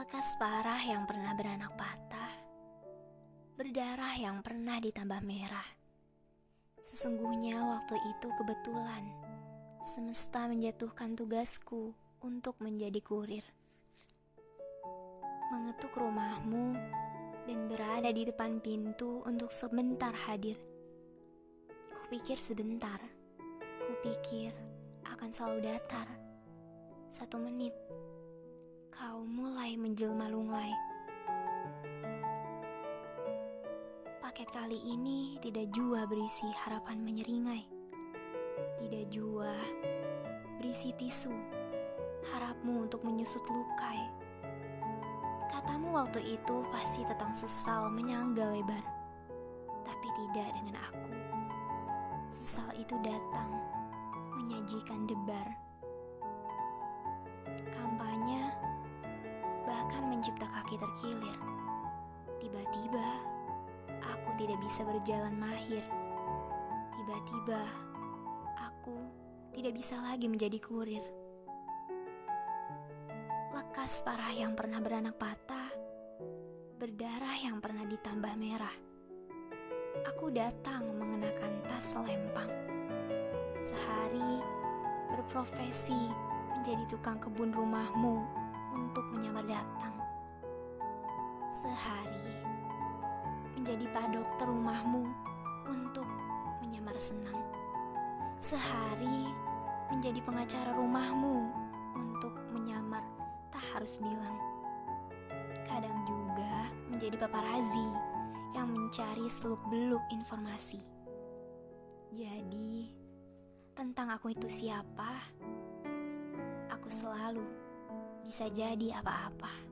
Lekas parah yang pernah beranak patah, berdarah yang pernah ditambah merah. Sesungguhnya waktu itu kebetulan semesta menjatuhkan tugasku untuk menjadi kurir. Mengetuk rumahmu dan berada di depan pintu untuk sebentar hadir. Kupikir sebentar, kupikir akan selalu datar. Satu menit, kau mulai menjelma lunglai. Paket kali ini tidak jua berisi harapan menyeringai. Tidak jua berisi tisu, harapmu untuk menyusut lukai. Katamu waktu itu pasti tentang sesal menyangga lebar. Tapi tidak dengan aku. Sesal itu datang menyajikan debar. Bahkan mencipta kaki terkilir. Tiba-tiba aku tidak bisa berjalan mahir. Tiba-tiba aku tidak bisa lagi menjadi kurir. Lekas parah yang pernah beranak patah, berdarah yang pernah ditambah merah. Aku datang mengenakan tas lempang. Sehari berprofesi menjadi tukang kebun rumahmu untuk menyamar datang. Sehari menjadi pak dokter rumahmu untuk menyamar senang. Sehari menjadi pengacara rumahmu untuk menyamar tak harus bilang. Kadang juga menjadi paparazi yang mencari seluk-beluk informasi. Jadi, tentang aku itu siapa, aku selalu bisa jadi apa-apa.